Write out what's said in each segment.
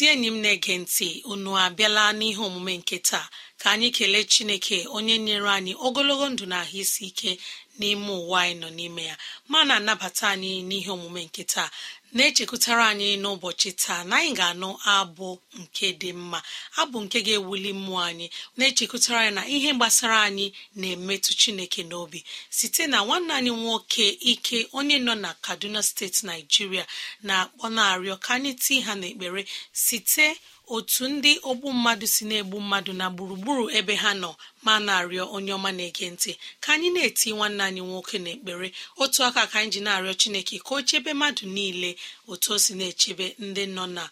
Ezi enyi m na-ege ntị unu abịala n'ihe omume nke taa. Ka anyị kelee chineke onye nyere anyị ogologo ndụ na ahụ isi ike n'ime ụwa anyị nọ n'ime ya. Ma na-anabata anyị n'ihe omume nke taa. Na-echekwutara anyị n'ụbọchị taa na anyị ga-anụ abụ nke dị mma abụ nke ga-ewuli mmụọ anyị na-echekwutara anyị na ihe gbasara anyị na-emetụ chineke n'obi. Site na nwanne anyị nwoke ike onye nọ na kaduna steeti naijiria na-akpọ na-arịọ ka anyị tii ha n'ekpere. Site otu ndị ogbu mmadụ si na-egbu mmadụ na gburugburu ebe ha nọ ma na-arịọ onye ọma na-ege ntị. Ka anyị na-eti nwanne anyị nwoke n'ekpere otu aka ka anyị ji na-arịọ chineke ka o chebe mmadụ niile otu o si na-echebe ndị nọ na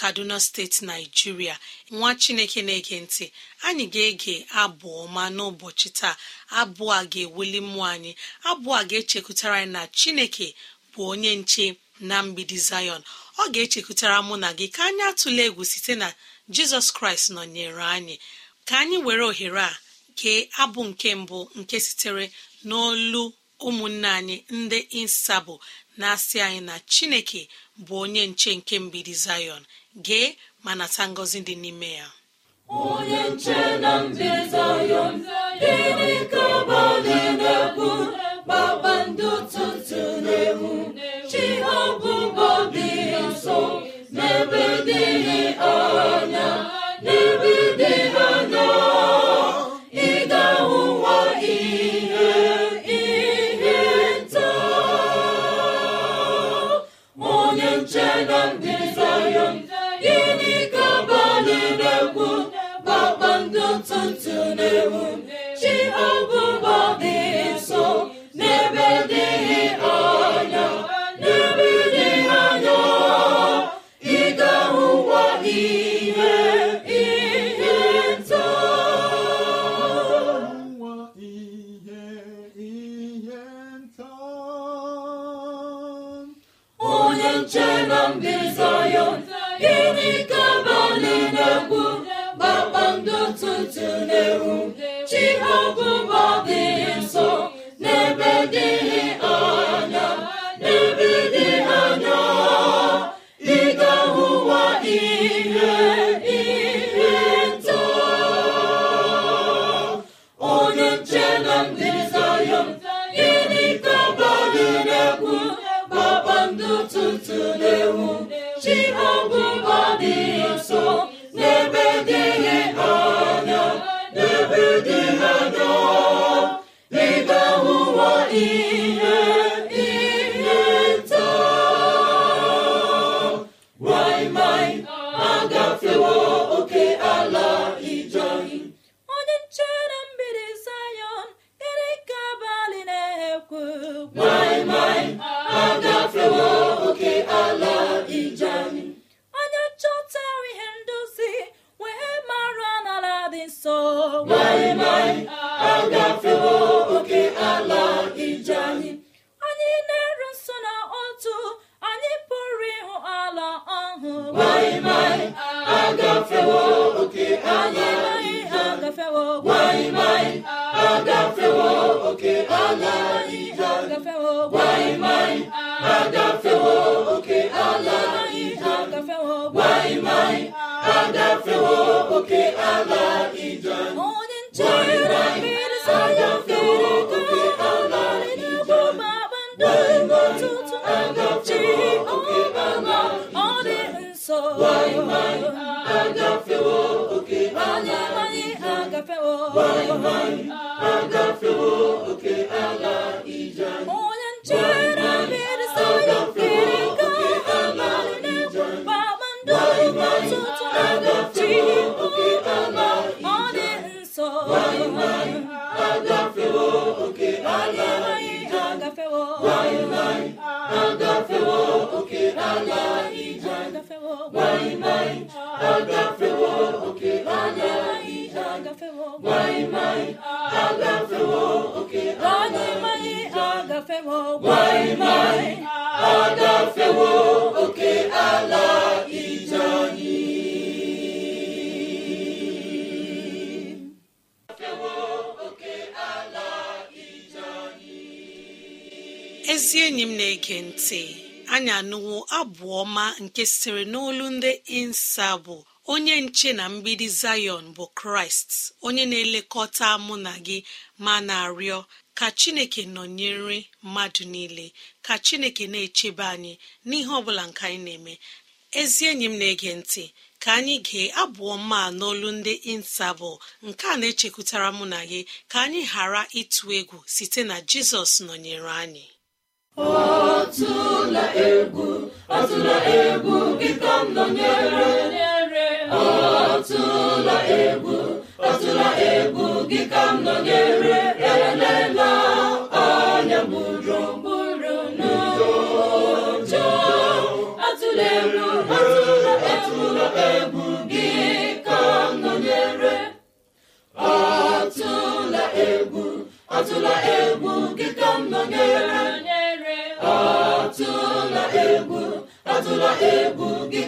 kaduna steeti naijiria nwa chineke na-ege ntị anyị ga-ege abụ ọma n'ụbọchị taa. Abụ a ga-ewuli mmụọ anyị abụ a ga-echekwutara anyị na chineke bụ onye nche na mgbidi zayọn ọ ga-echekwutara mụ na gị ka anyị atụle egwu site na jizọs kraịst nọnyere anyị. Ka anyị were ohere a kee abụ nke mbụ nke sitere n'olu ụmụnne anyị ndị insabụ na-asị anyị na chineke bụ onye nche nke mbidi zayọn gee ma nata ngọzi dị n'ime ya. Onye nche na mbidi zayọn gịnị ka kpakpando ụtụtụ na-ewu. Chi ha bụbọ na-ewu waimai na-ege ntị. Anyị anụwo abụ nke sitere n'olu ndị insa bụ onye nche na mgbidi Zayọn bụ kraịst onye na-elekọta mụ na gị ma na-arịọ ka chineke nọnyere mmadụ niile ka chineke na-echebe anyị n'ihe ọbụla nke anyị na-eme. Ezi enyi m na-ege ntị ka anyị gee abụọ mma n'olu ndị insabụ nke a na-echekwutara mụ na gị ka anyị ghara ịtụ egwu site na jizọs nọnyere anyị. Atụla egwu atụla egwu gị ka m nọnyere. Atụla egwu atụla egwu gị ka m nọnyere. Elela anya gburugburu n'ụjọ. Atụla egwu atụla egwu atụla egwu gị ka m nọnyere. Atụla egwu atụla egwu gị.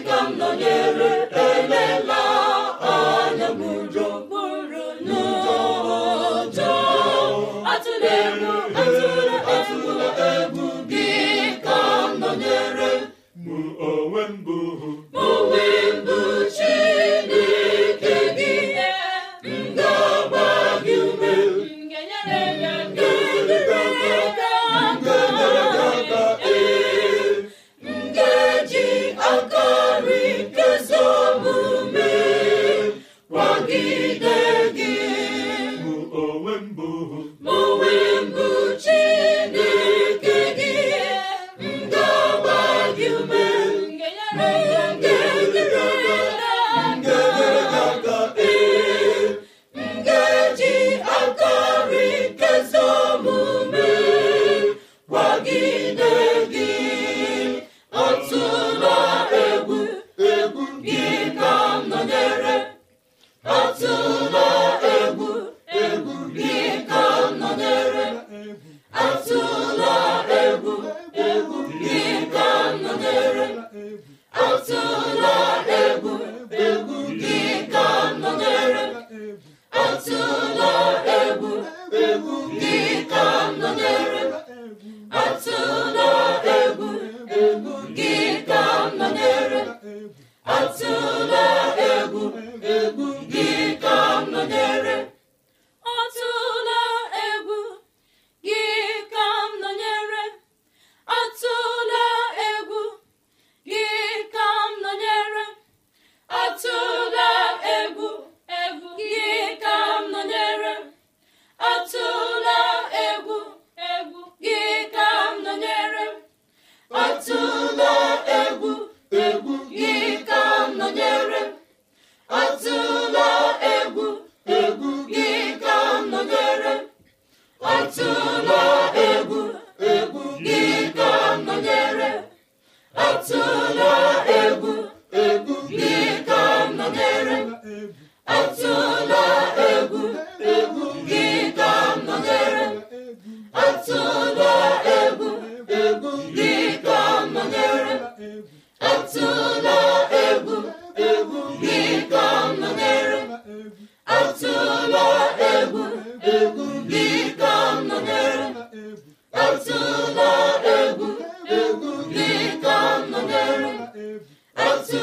otu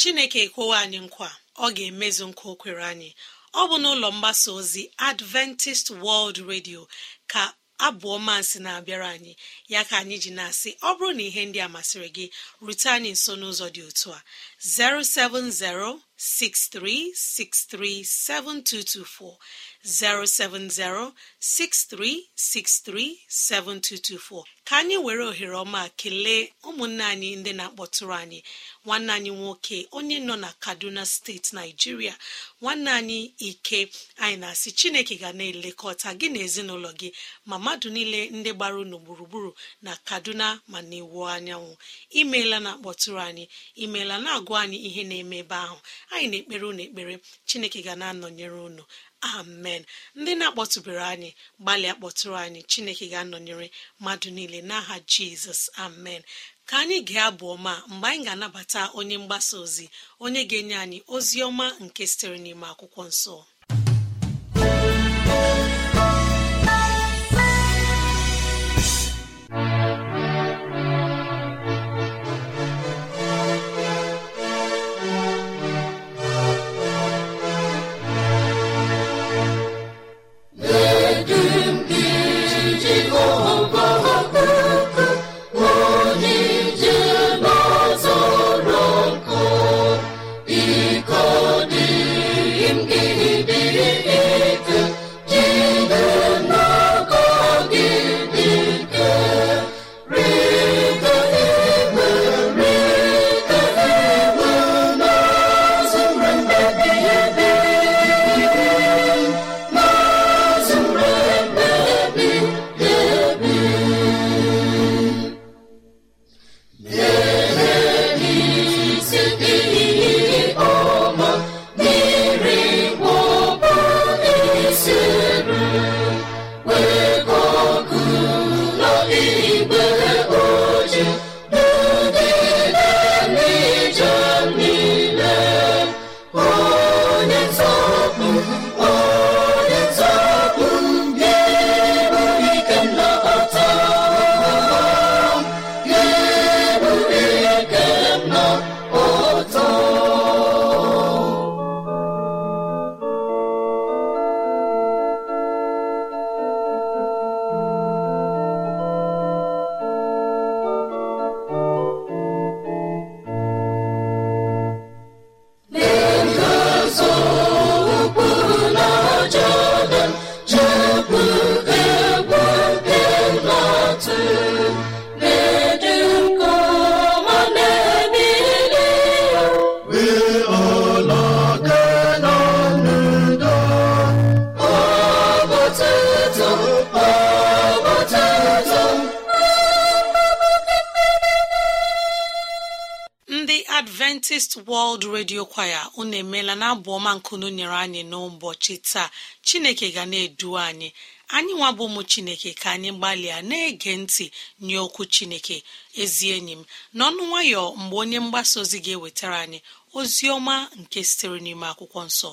chineke ekwewe anyị nkwa ọ ga-emezu nkwa o kwere anyị. Ọ bụ n'ụlọ mgbasa ozi adventist world radio ka abụọ masị na-abịara anyị. Ya ka anyị ji na-asị ọ bụrụ na ihe ndị a masịrị gị rute anyị nso n'ụzọ dị otu a. 07063637224 07063637224 ka anyị were ohere ọma kelee ụmụnne anyị ndị na-akpọtụrụ anyị. Nwanne anyị nwoke onye nọ na kaduna steeti naijiria nwanne anyị ike anyị na-asị chineke ga na-elekọta gị na ezinụlọ gị ma mmadụ niile ndị gbara unu gburugburu na kaduna ma na anyanwụ. Imeela na-akpọtụrụ anyị. Imeela na-agụ anyị ihe na-eme ebe ahụ. Anyị na-ekpere unu ekpere. Chineke ga na-anọnyere unu. Amen. Ndị na-akpọtụbere anyị gbalịa kpọtụrụ anyị. Chineke ga-anọnyere mmadụ niile n'aha jizọs. Amen. Ka anyị gaa abụ ọma mgbe anyị ga-anabata onye mgbasa ozi onye ga-enye anyị ozi ọma nke sitere n'ime akwụkwọ nsọ. adventist world radio kwaya unu emeela na abụ ọma nkunu nyere anyị n'ụbọchị taa. Chineke ga na-edu anyị. Anyị nwa bụ ụmụ chineke ka anyị gbalịa na-ege ntị nye okwu chineke. Ezi enyi m n'ọnụ nwayọ mgbe onye mgbasa ozi ga-ewetara anyị ozi ọma nke sitere n'ime akwụkwọ nsọ.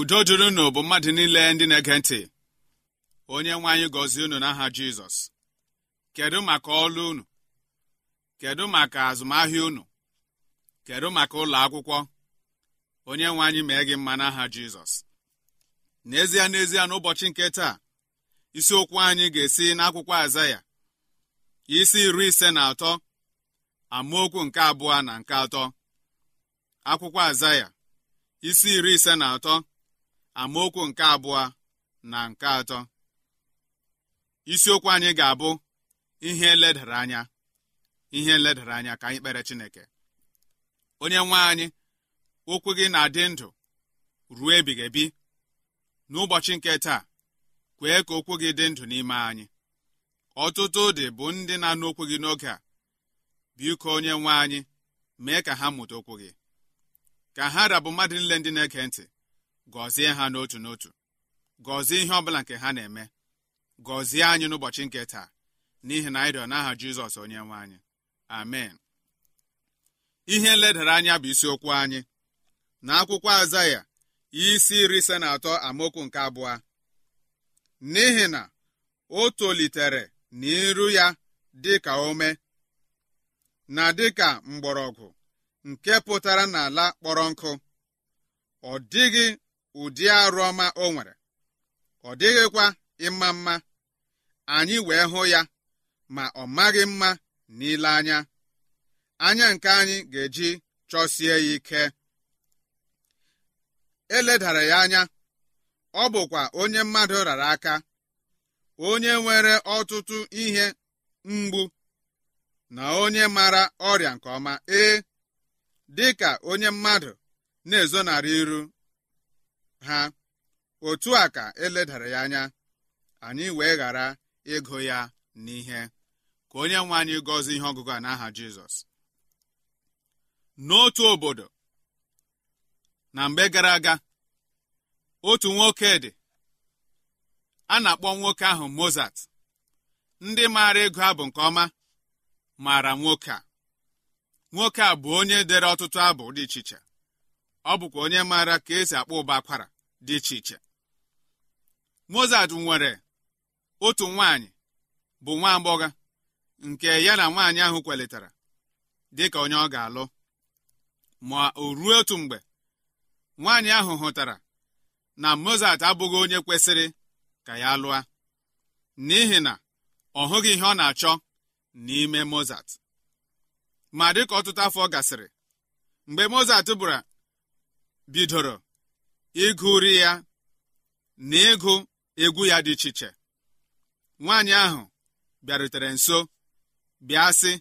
Udo dịrị unu bụ mmadụ niile ndị na-ege ntị. Onye nwe anyị gọzie unu n'aha jizọs. Kedu maka ọlụ unu? Kedu maka azụmahịa unu? Kedu maka ụlọ akwụkwọ? Onye nwe anyị mee gị mma n'aha jizọs. N'ezie n'ezie n'ụbọchị nke taa isiokwu anyị ga-esi n'akwụkwọ azaya isi iri ise na atọ amaokwu nke abụọ na nke atọ. Akwụkwọ azaya isi iri ise na atọ amaokwu nke abụọ na nke atọ. Isiokwu anyị ga-abụ ihe ledara anya. Ihe ledara anya ka anyị kpere chineke. Onye nwe anyị okwu gị na-adị ndụ ruo ebighị ebi. N'ụbọchị nke taa kwee ka okwu gị dị ndụ n'ime anyị. Ọtụtụ dị bụ ndị na-anụ okwu gị n'oge a. Biko onye nwe anyị mee ka ha mụta okwu gị. Ka ha rabụ mmadụ niile ndị na-ege ntị gọzie ha n'otu n'otu. Gọzie ihe ọbụla nke ha na-eme. Gọzie anyị n'ụbọchị nke taa. N'ihi na anyị rịọ n'aha jizọs onye nwe anyị. Amen. Ihe nledara anya bụ isiokwu anyị. Na akwụkwọ azaya isi iri ise na atọ amaokwu nke abụọ. N'ihi na o tolitere n'iru ya dịka ome na dịka mgbọrọgwụ nke pụtara n'ala kpọrọ nkụ ọ dịghị ụdị arụ ọma o nwere. Ọ dịghịkwa ịma mma. Anyị wee hụ ya. Ma ọ maghị mma n'ile anya. Anya nke anyị ga-eji chọsie ya ike. Eledara ya anya ọ bụkwa onye mmadụ rara aka onye nwere ọtụtụ ihe mgbu na onye mara ọrịa nke ọma. Ee dịka onye mmadụ na-ezonarị iru ha otu a ka eledara ya anya. Anyị wee ghara ịgụ ya n'ihe. Ka onye nwe anyị gọzie ihe ọgụgụ a n'aha Jizọs. N'otu obodo na mgbe gara aga otu nwoke dị a na-akpọ nwoke ahụ Mozart. Ndị maara ego abụ nke ọma maara nwoke a. Nwoke a bụ onye dere ọtụtụ abụ dị iche iche. Ọ bụkwa onye maara ka esi akpọ ụba akwara dị iche iche. Mozart nwere otu nwaanyị bụ nwa agbọghọ. Nke ya na nwaanyị ahụ kwelitara dị ka onye ọ ga-alụ. Ma o ruo otu mgbe nwaanyị ahụ hụtara na Mozart abụghị onye kwesịrị ka ya lụọ n'ihi na ọ hụghị ihe ọ na-achọ n'ime Mozart ma dịka ọtụtụ afọ gasịrị mgbe Mozart bụra bidoro ịgụri ya na ịgụ egwu ya dị iche iche. Nwaanyị ahụ bịarutere nso bịa sị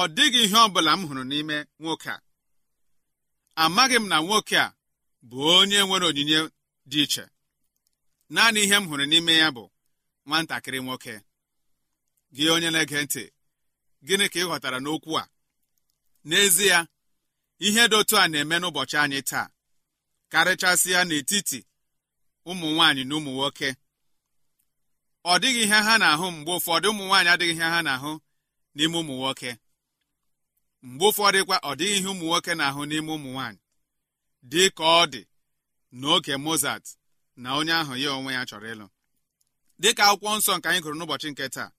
ọ dịghị ihe ọ bụla m hụrụ n'ime nwoke a. Amaghị m na nwoke a bụ onye nwere onyinye dị iche. Naanị ihe m hụrụ n'ime ya bụ nwatakịrị nwoke. Gị onye na-ege ntị gịnị ka ị ghọtara n'okwu a? N'ezie ihe dị otu a na-eme n'ụbọchị anyị taa karịchasịa n'etiti ụmụ nwaanyị na ụmụ nwoke. Ọ dịghị ihe ha na-ahụ mgbe ụfọdụ ụmụ nwaanyị adịghị ihe ha na-ahụ n'ime ụmụ nwoke. Mgbe ụfọdụkwa ọ dịghị ihe ụmụ nwoke na-ahụ n'ime ụmụ nwaanyị dị ka ọ dị n'oge Mozart na onye ahụ ya onwe ya chọrọ ịlụ. Dịka akwụkwọ nsọ nke anyị gụrụ n'ụbọchị nke taa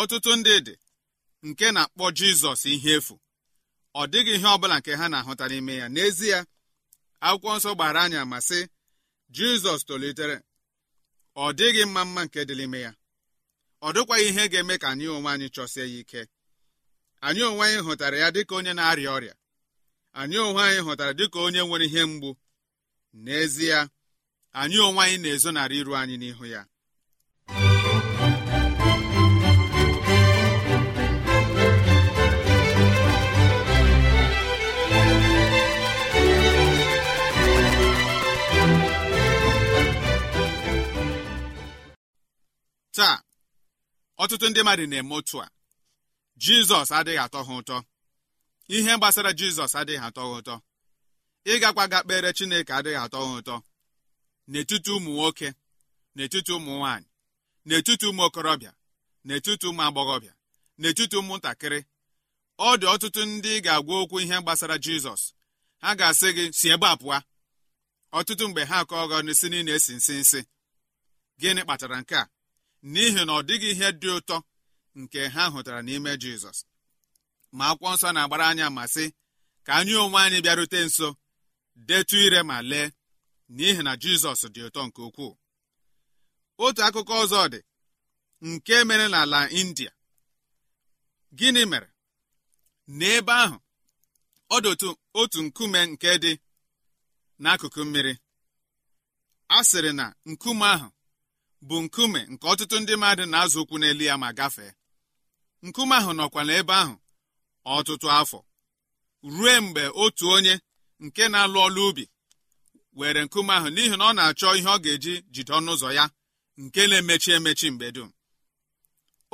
ọtụtụ ndị dị nke na-akpọ Jizọs ihe efu. Ọ dịghị ihe ọbụla nke ha na-ahụta n'ime ya. N'ezie akwụkwọ nsọ gbara anya ma sị Jizọs tolitere ọ dịghị mma mma nke dị n'ime ya. Ọ dịkwaghị ihe ga-eme ka anyị onwe anyị chọsie ya ike. Anyị onwe anyị hụtara ya dịka onye na-arịa ọrịa. Anyị onwe anyị hụtara dịka onye nwere ihe mgbu. N'ezie anyị onwe anyị na-ezonarị iru anyị n'ihu ya. Taa ọtụtụ ndị mmadụ na-eme otu a. Jizọs adịghị atọ ha ụtọ. Ihe gbasara jizọs adịghị atọ ha ụtọ. Ịgakwa ga kpere chineke adịghị atọ ha ụtọ. N'etiti ụmụ nwoke n'etiti ụmụ nwaanyị n'etiti ụmụ okorobịa n'etiti ụmụ agbọghọbịa n'etiti ụmụntakịrị ọ dị ọtụtụ ndị ga-agwa okwu ihe gbasara jizọs. Ha ga-asị gị si ebe a pụọ. Ọtụtụ mgbe ha akọ ọgọ n'isi niile esi nsị nsị gịnị kpatara nke a? N'ihi na ọ dịghị ihe dị ụtọ nke ha hụtara n'ime jizọs. Ma akwụkwọ nsọ na-agbara anya ma sị ka anyị onwe anyị bịarute nso detu ire ma lee n'ihi na jizọs dị ụtọ nke ukwuu. Otu akụkọ ọzọ dị nke mere n'ala india. Gịnị mere? N'ebe ahụ ọ dị otu nkume nke dị n'akụkụ mmiri. A sịrị na nkume ahụ bụ nkume nke ọtụtụ ndị mmadụ na-azụ ụkwụ n'elu ya ma gafee. Nkume ahụ nọkwa n'ebe ahụ ọtụtụ afọ ruo mgbe otu onye nke na-alụ ọlụ ubi were nkume ahụ n'ihi na ọ na-achọ ihe ọ ga-eji jide ọnụ ụzọ ya nke na-emechi emechi mgbe dum.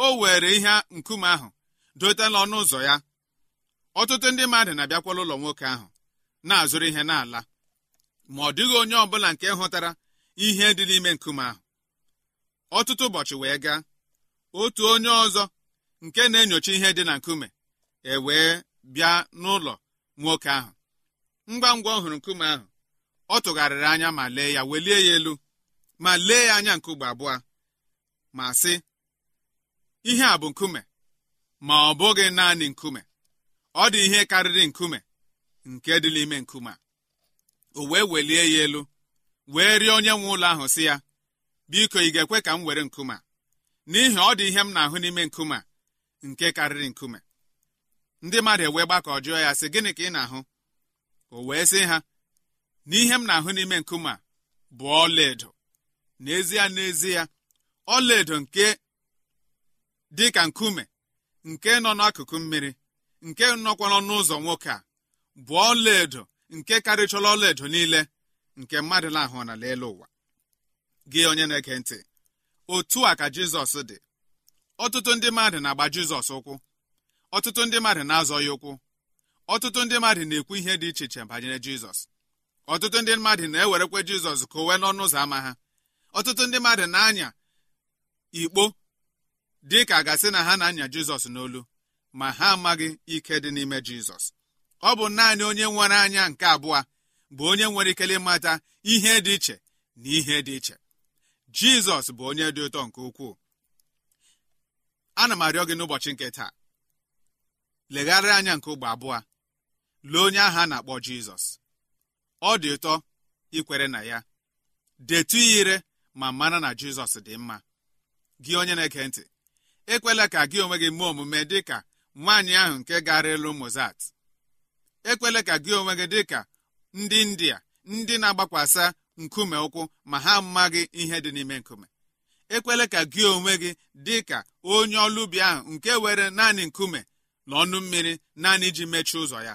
O were ihe nkume ahụ dotela ọnụ ụzọ ya. Ọtụtụ ndị mmadụ na-abịakwala ụlọ nwoke ahụ na-azụrụ ihe n'ala ma ọ dịghị onye ọbụla nke hụtara ihe dị n'ime nkume ahụ. Ọtụtụ ụbọchị wee gaa otu onye ọzọ nke na-enyocha ihe dị na nkume e wee bịa n'ụlọ nwoke ahụ. Ngwa ngwa ọ hụrụ nkume ahụ ọ tụgharịrị anya ma lee ya welie ya elu ma lee ya anya nke ugbo abụọ ma sị ihe a bụ nkume ma ọ bụghị naanị nkume. Ọ dị ihe karịrị nkume nke dị n'ime nkume a. O wee welie ya elu wee rịọ onye nwe ụlọ ahụ sị ya biko ị ga-ekwe ka m were nkume n'ihi ọ dị ihe m na-ahụ n'ime nkume nke karịrị nkume. Ndị mmadụ ewee gbakọ jụọ ya sị gịnị ka ị na-ahụ? O wee sị ha n'ihe m na-ahụ n'ime nkume a bụ ọlaedo. N'ezie n'ezie ọlaedo nke dị ka nkume nke nọ n'akụkụ mmiri nke nọkwa n'ụzọ nwoke a bụ ọlaedo nke karịchọla ọlaedo niile nke mmadụ na-ahụ n'ala ụwa. Gị onye na-ege ntị otu a ka jizọs dị. Ọtụtụ ndị mmadụ na-agba jizọs ụkwụ. Ọtụtụ ndị mmadụ na-azọ ya ụkwụ. Ọtụtụ ndị mmadụ na-ekwu ihe dị iche iche banyere jizọs. Ọtụtụ ndị mmadụ na-ewerekwa jizọs ka o n'ọnụ ụzọ ámá ha. Ọtụtụ ndị mmadụ na-anya ikpo dị ka gasị na ha na-anya jizọs n'olu ma ha amaghị ike dị n'ime jizọs. Ọ bụ naanị onye nwere anya nke abụọ bụ onye nwere ikele ịmata ihe dị iche na ihe dị iche. Jizọs bụ onye dị ụtọ nke ukwuu. Ana m arịọ gị n'ụbọchị nke taa legharịa anya nke ụgbọ abụọ lee onye ahụ a na-akpọ jizọs. Ọ dị ụtọ ikwere na ya detu ya ire ma mara na jizọs dị mma. Gị onye na-ege ntị ekwela ka gị onwe gị mee omume dị ka nwaanyị ahụ nke gara elu mozat ekwela ka gị onwe gị dị ka ndị india ndị na-agbakwasa nkume ụkwụ ma ha amaghị ihe dị n'ime nkume. Ekwela ka gị onwe gị dị ka onye ọlụ ubi ahụ nke were naanị nkume na ọnụ mmiri naanị iji mechie ụzọ ya.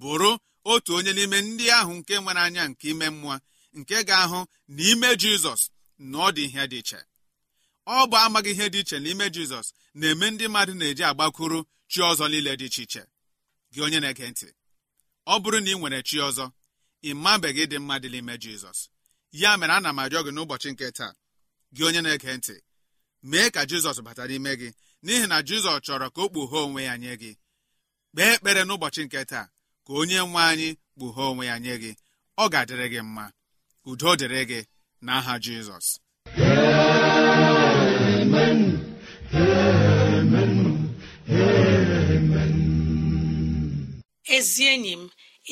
Bụrụ otu onye n'ime ndị ahụ nke nwere anya nke ime mmụọ nke ga-ahụ n'ime jizọs na ọ dị ihe dị iche. Ọ bụ amaghị ihe dị iche n'ime jizọs na-eme ndị mmadụ na-eji agbakwuru chi ọzọ niile dị iche iche. Gị onye na-ege ntị ọ bụrụ na ị nwere chi ọzọ ị mabeghị dị mma dị n'ime jizọs. Ya mere ana m arịọ gị n'ụbọchị nke taa gị onye na-ege ntị mee ka jizọs bata n'ime gị n'ihi na jizọs chọrọ ka o kpughee onwe ya nye gị. Kpee ekpere n'ụbọchị nke taa ka onye nwe anyị kpughee onwe ya nye gị. Ọ ga-adịrị gị mma. Udo dịrị gị n'aha jizọs. Ezi enyi m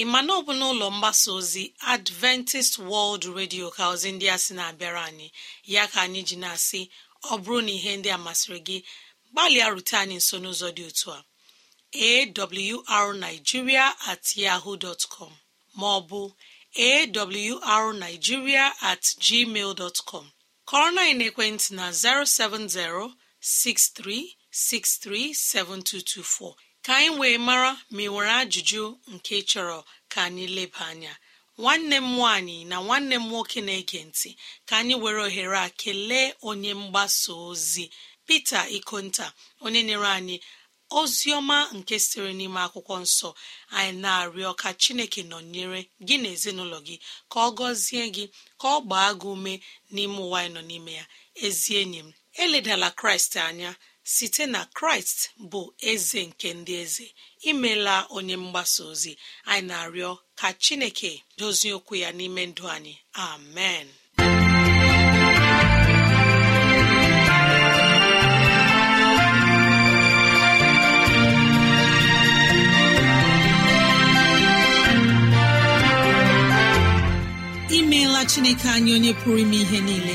ị ma na ọ bụ n'ụlọ mgbasa ozi adventist world radio ka ozi ndị a sị na-abịara anyị? Ya ka anyị ji na-asị ọ bụrụ na ihe ndị a masịrị gị gbalịa rute anyị nso n'ụzọ dị otu a. Awrnigeria at yahoo dot com ma ọ bụ awrnigeria at gmail dot com. Kọrọ ekwentị na 070 6363 7224 ka anyị wee mara ma ị nwere ajụjụ nke chọrọ ka anyị leba anya. Nwanne m nwaanyị na nwanne m nwoke na-ege ntị ka anyị were ohere a kelee onye mgbasa ozi Pita Ikonta onye nyere anyị ozi ọma nke sitere n'ime akwụkwọ nsọ. Anyị na-arịọ ka Chineke nọnyere gị na ezinụlọ gị ka ọ gọzie gị ka ọ gbaa gị ume n'ime ụwa anyị nọ n'ime ya. Ezi enyi m eledala Kraịst anya. Site na kraịst bụ eze nke ndị eze imela onye mgbasa ozi. Anyị na-arịọ ka chineke dozie okwu ya n'ime ndụ anyị. Amen. Imeela chineke anyị onye pụrụ ime ihe niile.